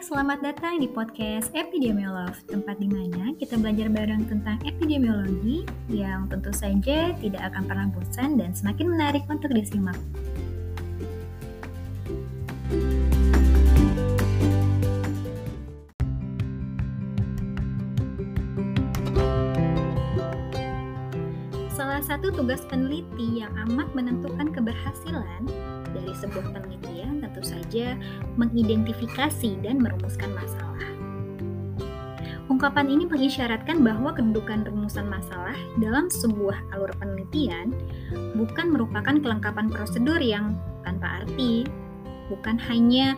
selamat datang di podcast Epidemiolog, tempat di mana kita belajar bareng tentang epidemiologi yang tentu saja tidak akan pernah bosan dan semakin menarik untuk disimak. Salah satu tugas peneliti yang amat menentukan keberhasilan dari sebuah penelitian tentu saja mengidentifikasi dan merumuskan masalah. Ungkapan ini mengisyaratkan bahwa kedudukan rumusan masalah dalam sebuah alur penelitian bukan merupakan kelengkapan prosedur yang tanpa arti, bukan hanya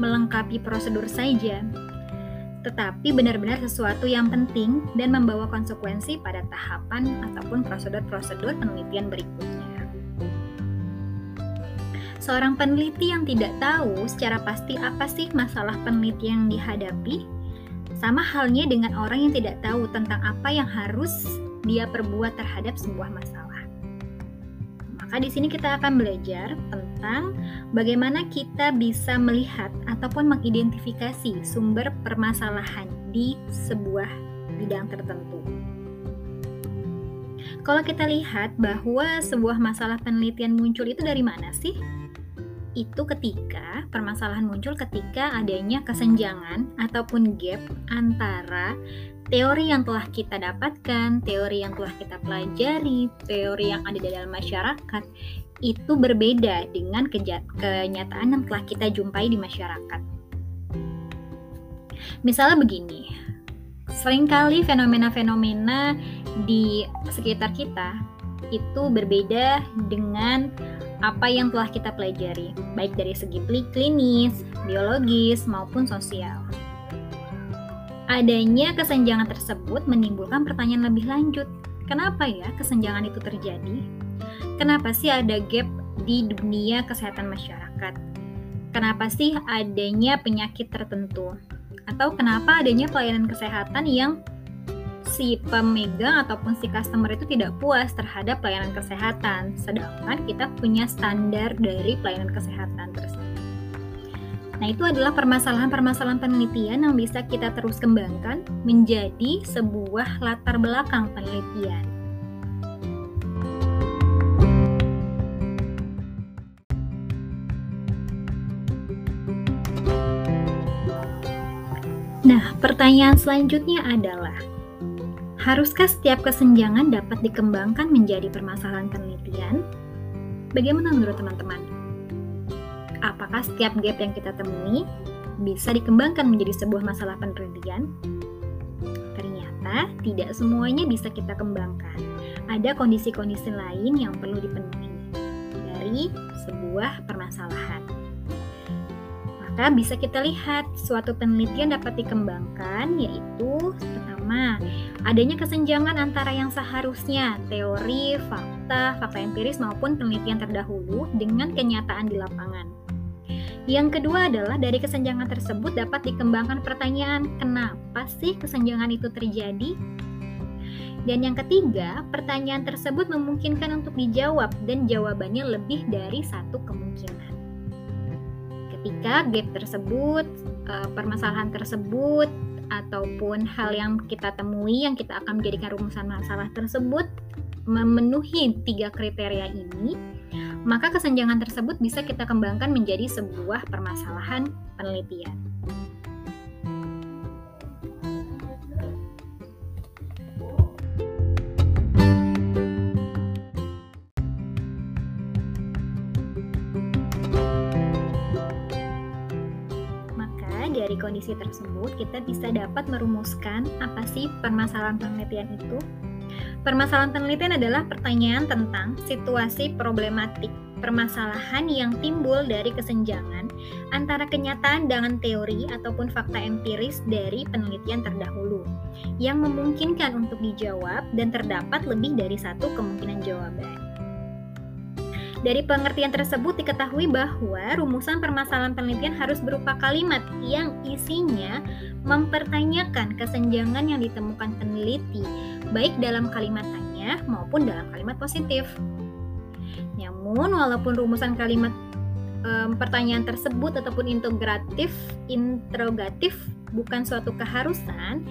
melengkapi prosedur saja, tetapi benar-benar sesuatu yang penting dan membawa konsekuensi pada tahapan ataupun prosedur-prosedur penelitian berikutnya. Seorang peneliti yang tidak tahu secara pasti apa sih masalah penelitian yang dihadapi, sama halnya dengan orang yang tidak tahu tentang apa yang harus dia perbuat terhadap sebuah masalah. Maka di sini kita akan belajar tentang bagaimana kita bisa melihat ataupun mengidentifikasi sumber permasalahan di sebuah bidang tertentu. Kalau kita lihat bahwa sebuah masalah penelitian muncul itu dari mana sih? itu ketika permasalahan muncul ketika adanya kesenjangan ataupun gap antara teori yang telah kita dapatkan, teori yang telah kita pelajari, teori yang ada di dalam masyarakat itu berbeda dengan kenyataan yang telah kita jumpai di masyarakat. Misalnya begini, sering kali fenomena-fenomena di sekitar kita itu berbeda dengan apa yang telah kita pelajari, baik dari segi klinis, biologis, maupun sosial. Adanya kesenjangan tersebut menimbulkan pertanyaan lebih lanjut. Kenapa ya kesenjangan itu terjadi? Kenapa sih ada gap di dunia kesehatan masyarakat? Kenapa sih adanya penyakit tertentu? Atau kenapa adanya pelayanan kesehatan yang si pemegang ataupun si customer itu tidak puas terhadap pelayanan kesehatan, sedangkan kita punya standar dari pelayanan kesehatan tersebut. Nah, itu adalah permasalahan-permasalahan penelitian yang bisa kita terus kembangkan menjadi sebuah latar belakang penelitian. Nah, pertanyaan selanjutnya adalah, Haruskah setiap kesenjangan dapat dikembangkan menjadi permasalahan penelitian? Bagaimana menurut teman-teman? Apakah setiap gap yang kita temui bisa dikembangkan menjadi sebuah masalah penelitian? Ternyata tidak semuanya bisa kita kembangkan. Ada kondisi-kondisi lain yang perlu dipenuhi dari sebuah permasalahan. Maka bisa kita lihat suatu penelitian dapat dikembangkan yaitu pertama adanya kesenjangan antara yang seharusnya teori, fakta, fakta empiris maupun penelitian terdahulu dengan kenyataan di lapangan. Yang kedua adalah dari kesenjangan tersebut dapat dikembangkan pertanyaan kenapa sih kesenjangan itu terjadi? Dan yang ketiga, pertanyaan tersebut memungkinkan untuk dijawab dan jawabannya lebih dari satu kemungkinan. Ketika gap tersebut, eh, permasalahan tersebut ataupun hal yang kita temui yang kita akan menjadikan rumusan masalah tersebut memenuhi tiga kriteria ini, maka kesenjangan tersebut bisa kita kembangkan menjadi sebuah permasalahan penelitian. Dari kondisi tersebut, kita bisa dapat merumuskan apa sih permasalahan penelitian itu. Permasalahan penelitian adalah pertanyaan tentang situasi problematik permasalahan yang timbul dari kesenjangan antara kenyataan dengan teori ataupun fakta empiris dari penelitian terdahulu yang memungkinkan untuk dijawab dan terdapat lebih dari satu kemungkinan jawaban. Dari pengertian tersebut diketahui bahwa rumusan permasalahan penelitian harus berupa kalimat yang isinya mempertanyakan kesenjangan yang ditemukan peneliti, baik dalam kalimat tanya maupun dalam kalimat positif. Namun, walaupun rumusan kalimat um, pertanyaan tersebut ataupun integratif, interrogatif bukan suatu keharusan,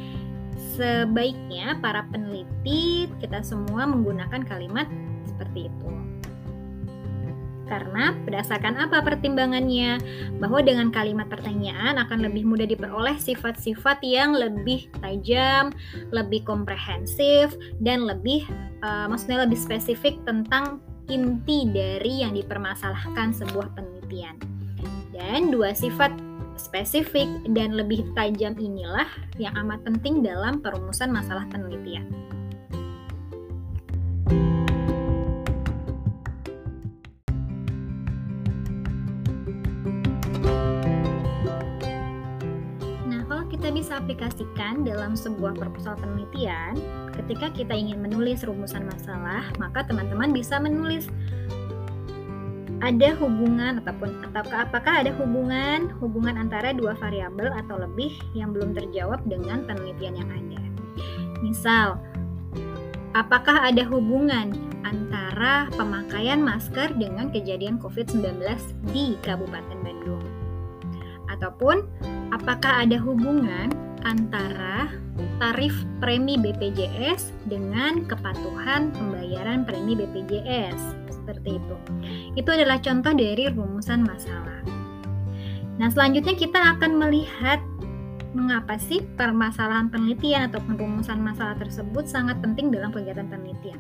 sebaiknya para peneliti kita semua menggunakan kalimat seperti itu. Karena berdasarkan apa pertimbangannya? Bahwa dengan kalimat pertanyaan akan lebih mudah diperoleh sifat-sifat yang lebih tajam, lebih komprehensif, dan lebih uh, maksudnya lebih spesifik tentang inti dari yang dipermasalahkan sebuah penelitian. Dan dua sifat spesifik dan lebih tajam inilah yang amat penting dalam perumusan masalah penelitian. Aplikasikan dalam sebuah proposal penelitian, ketika kita ingin menulis rumusan masalah, maka teman-teman bisa menulis ada hubungan ataupun atau apakah ada hubungan hubungan antara dua variabel atau lebih yang belum terjawab dengan penelitian yang ada. Misal, apakah ada hubungan antara pemakaian masker dengan kejadian COVID-19 di Kabupaten Bandung? Ataupun apakah ada hubungan antara tarif premi BPJS dengan kepatuhan pembayaran premi BPJS seperti itu. Itu adalah contoh dari rumusan masalah. Nah, selanjutnya kita akan melihat mengapa sih permasalahan penelitian atau rumusan masalah tersebut sangat penting dalam kegiatan penelitian.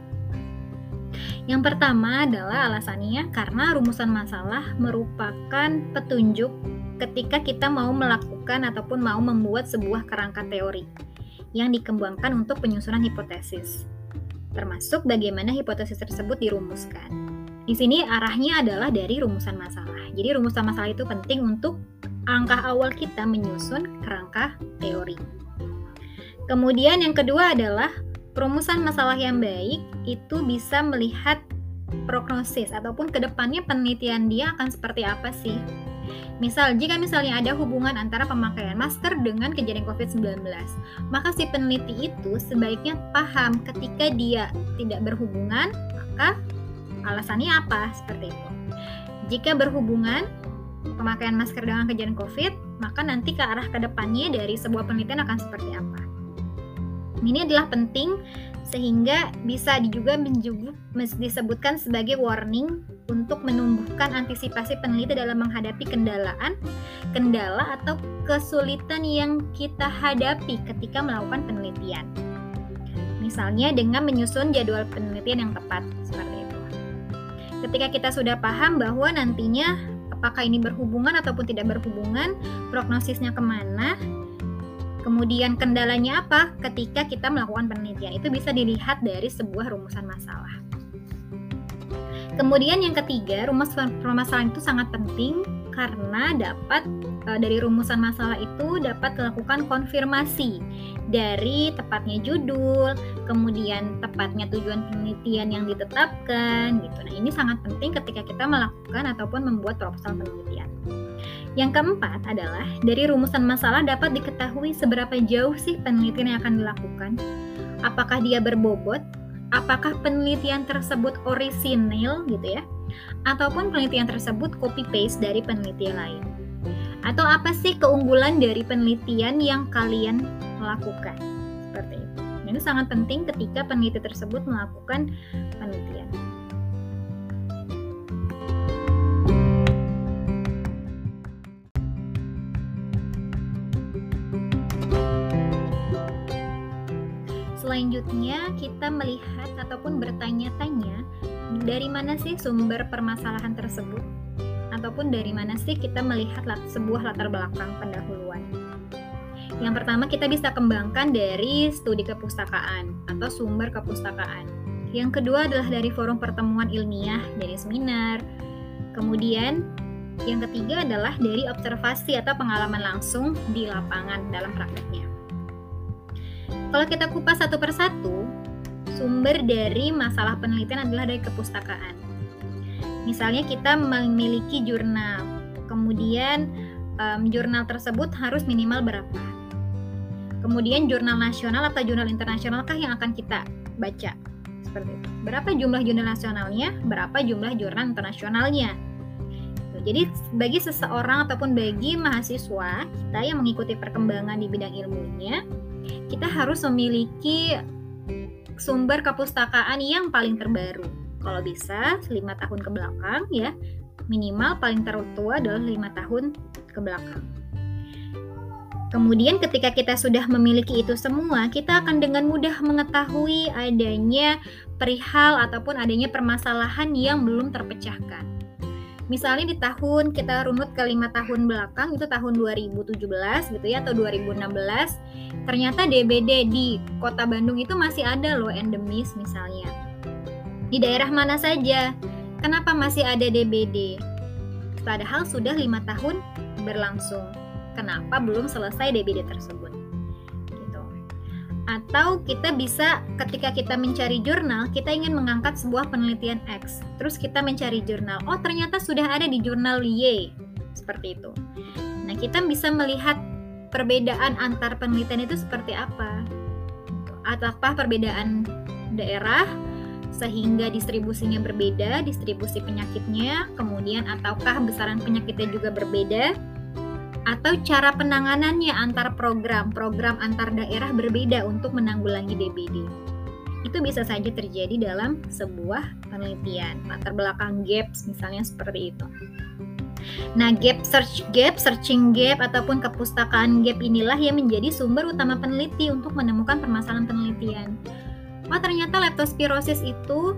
Yang pertama adalah alasannya karena rumusan masalah merupakan petunjuk ketika kita mau melakukan ataupun mau membuat sebuah kerangka teori yang dikembangkan untuk penyusunan hipotesis, termasuk bagaimana hipotesis tersebut dirumuskan. Di sini arahnya adalah dari rumusan masalah. Jadi rumusan masalah itu penting untuk angka awal kita menyusun kerangka teori. Kemudian yang kedua adalah rumusan masalah yang baik itu bisa melihat prognosis ataupun ke depannya penelitian dia akan seperti apa sih Misal, jika misalnya ada hubungan antara pemakaian masker dengan kejadian COVID-19, maka si peneliti itu sebaiknya paham ketika dia tidak berhubungan, maka alasannya apa? Seperti itu. Jika berhubungan pemakaian masker dengan kejadian COVID, maka nanti ke arah ke depannya dari sebuah penelitian akan seperti apa. Ini adalah penting sehingga bisa juga disebutkan sebagai warning untuk menumbuhkan antisipasi peneliti dalam menghadapi kendalaan, kendala atau kesulitan yang kita hadapi ketika melakukan penelitian. Misalnya dengan menyusun jadwal penelitian yang tepat seperti itu. Ketika kita sudah paham bahwa nantinya apakah ini berhubungan ataupun tidak berhubungan, prognosisnya ke mana, Kemudian kendalanya apa ketika kita melakukan penelitian? Itu bisa dilihat dari sebuah rumusan masalah. Kemudian yang ketiga, rumus permasalahan itu sangat penting karena dapat e, dari rumusan masalah itu dapat dilakukan konfirmasi dari tepatnya judul, kemudian tepatnya tujuan penelitian yang ditetapkan gitu. Nah, ini sangat penting ketika kita melakukan ataupun membuat proposal penelitian. Yang keempat adalah dari rumusan masalah dapat diketahui seberapa jauh sih penelitian yang akan dilakukan. Apakah dia berbobot? Apakah penelitian tersebut orisinil gitu ya? Ataupun penelitian tersebut copy paste dari penelitian lain? Atau apa sih keunggulan dari penelitian yang kalian lakukan? Seperti itu. Ini sangat penting ketika peneliti tersebut melakukan penelitian. Selanjutnya kita melihat ataupun bertanya-tanya dari mana sih sumber permasalahan tersebut ataupun dari mana sih kita melihat sebuah latar belakang pendahuluan. Yang pertama kita bisa kembangkan dari studi kepustakaan atau sumber kepustakaan. Yang kedua adalah dari forum pertemuan ilmiah, dari seminar. Kemudian yang ketiga adalah dari observasi atau pengalaman langsung di lapangan dalam prakteknya. Kalau kita kupas satu persatu, sumber dari masalah penelitian adalah dari kepustakaan. Misalnya kita memiliki jurnal, kemudian um, jurnal tersebut harus minimal berapa. Kemudian jurnal nasional atau jurnal internasionalkah yang akan kita baca? Seperti itu. Berapa jumlah jurnal nasionalnya, berapa jumlah jurnal internasionalnya? Jadi bagi seseorang ataupun bagi mahasiswa kita yang mengikuti perkembangan di bidang ilmunya, kita harus memiliki sumber kepustakaan yang paling terbaru. Kalau bisa lima tahun ke belakang ya, minimal paling tertua adalah lima tahun ke belakang. Kemudian ketika kita sudah memiliki itu semua, kita akan dengan mudah mengetahui adanya perihal ataupun adanya permasalahan yang belum terpecahkan. Misalnya di tahun kita runut ke lima tahun belakang itu tahun 2017 gitu ya atau 2016 ternyata DBD di kota Bandung itu masih ada loh endemis misalnya. Di daerah mana saja? Kenapa masih ada DBD? Padahal sudah lima tahun berlangsung kenapa belum selesai DBD tersebut. Atau kita bisa ketika kita mencari jurnal, kita ingin mengangkat sebuah penelitian X, terus kita mencari jurnal, oh ternyata sudah ada di jurnal Y, seperti itu. Nah kita bisa melihat perbedaan antar penelitian itu seperti apa, ataukah perbedaan daerah sehingga distribusinya berbeda, distribusi penyakitnya, kemudian ataukah besaran penyakitnya juga berbeda, atau cara penanganannya antar program, program antar daerah berbeda untuk menanggulangi DBD. Itu bisa saja terjadi dalam sebuah penelitian, latar belakang gaps misalnya seperti itu. Nah, gap search gap, searching gap ataupun kepustakaan gap inilah yang menjadi sumber utama peneliti untuk menemukan permasalahan penelitian. Wah, ternyata leptospirosis itu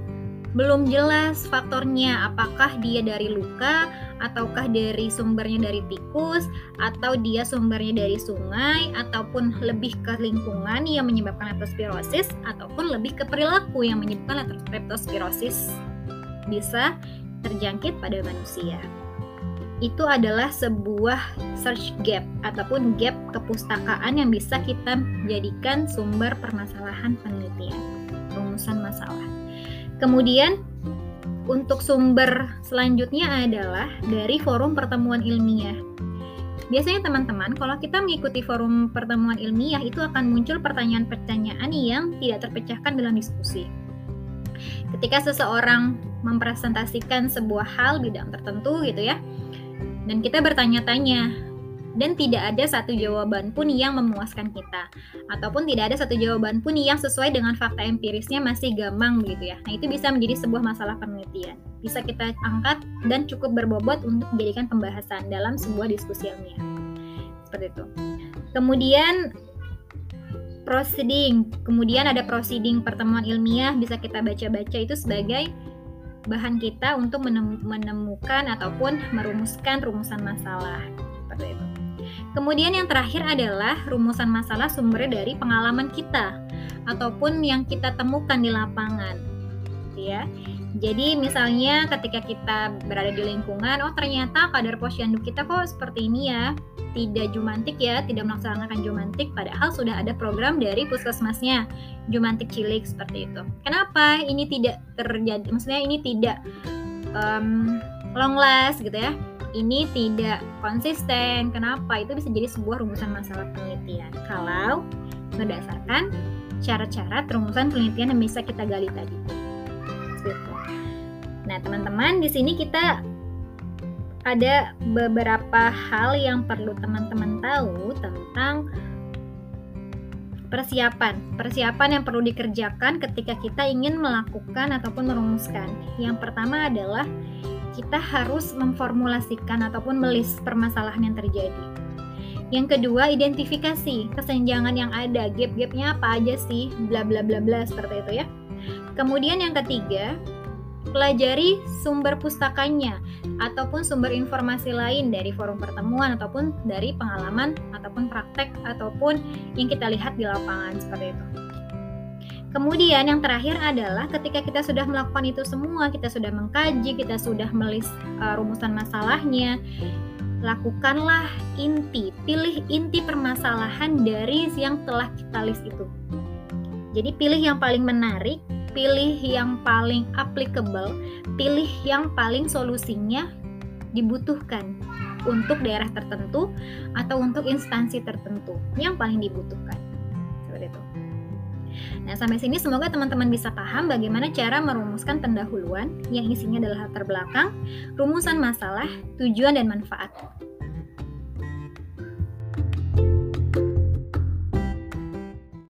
belum jelas faktornya apakah dia dari luka ataukah dari sumbernya dari tikus atau dia sumbernya dari sungai ataupun lebih ke lingkungan yang menyebabkan leptospirosis ataupun lebih ke perilaku yang menyebabkan leptospirosis bisa terjangkit pada manusia. Itu adalah sebuah search gap ataupun gap kepustakaan yang bisa kita jadikan sumber permasalahan penelitian, rumusan masalah. Kemudian untuk sumber selanjutnya adalah dari forum pertemuan ilmiah. Biasanya teman-teman, kalau kita mengikuti forum pertemuan ilmiah itu akan muncul pertanyaan-pertanyaan yang tidak terpecahkan dalam diskusi. Ketika seseorang mempresentasikan sebuah hal bidang tertentu gitu ya, dan kita bertanya-tanya, dan tidak ada satu jawaban pun yang memuaskan kita ataupun tidak ada satu jawaban pun yang sesuai dengan fakta empirisnya masih gamang begitu ya. Nah, itu bisa menjadi sebuah masalah penelitian. Bisa kita angkat dan cukup berbobot untuk dijadikan pembahasan dalam sebuah diskusi ilmiah. Seperti itu. Kemudian proceeding. Kemudian ada proceeding pertemuan ilmiah bisa kita baca-baca itu sebagai bahan kita untuk menemukan ataupun merumuskan rumusan masalah seperti itu. Kemudian yang terakhir adalah rumusan masalah sumbernya dari pengalaman kita ataupun yang kita temukan di lapangan. Gitu ya. Jadi misalnya ketika kita berada di lingkungan, oh ternyata kadar posyandu kita kok seperti ini ya, tidak jumantik ya, tidak melaksanakan jumantik, padahal sudah ada program dari puskesmasnya, jumantik cilik seperti itu. Kenapa ini tidak terjadi? Maksudnya ini tidak um, long last gitu ya? Ini tidak konsisten. Kenapa? Itu bisa jadi sebuah rumusan masalah penelitian. Kalau berdasarkan cara-cara rumusan penelitian yang bisa kita gali tadi. Seperti Nah, teman-teman, di sini kita ada beberapa hal yang perlu teman-teman tahu tentang persiapan. Persiapan yang perlu dikerjakan ketika kita ingin melakukan ataupun merumuskan. Yang pertama adalah kita harus memformulasikan ataupun melis permasalahan yang terjadi. Yang kedua, identifikasi kesenjangan yang ada, gap-gapnya apa aja sih, bla bla bla bla seperti itu ya. Kemudian yang ketiga, pelajari sumber pustakanya ataupun sumber informasi lain dari forum pertemuan ataupun dari pengalaman ataupun praktek ataupun yang kita lihat di lapangan seperti itu. Kemudian yang terakhir adalah ketika kita sudah melakukan itu semua, kita sudah mengkaji, kita sudah melis uh, rumusan masalahnya, lakukanlah inti, pilih inti permasalahan dari yang telah kita list itu. Jadi pilih yang paling menarik, pilih yang paling applicable, pilih yang paling solusinya dibutuhkan untuk daerah tertentu atau untuk instansi tertentu yang paling dibutuhkan. Nah, sampai sini semoga teman-teman bisa paham bagaimana cara merumuskan pendahuluan yang isinya adalah latar belakang, rumusan masalah, tujuan, dan manfaat.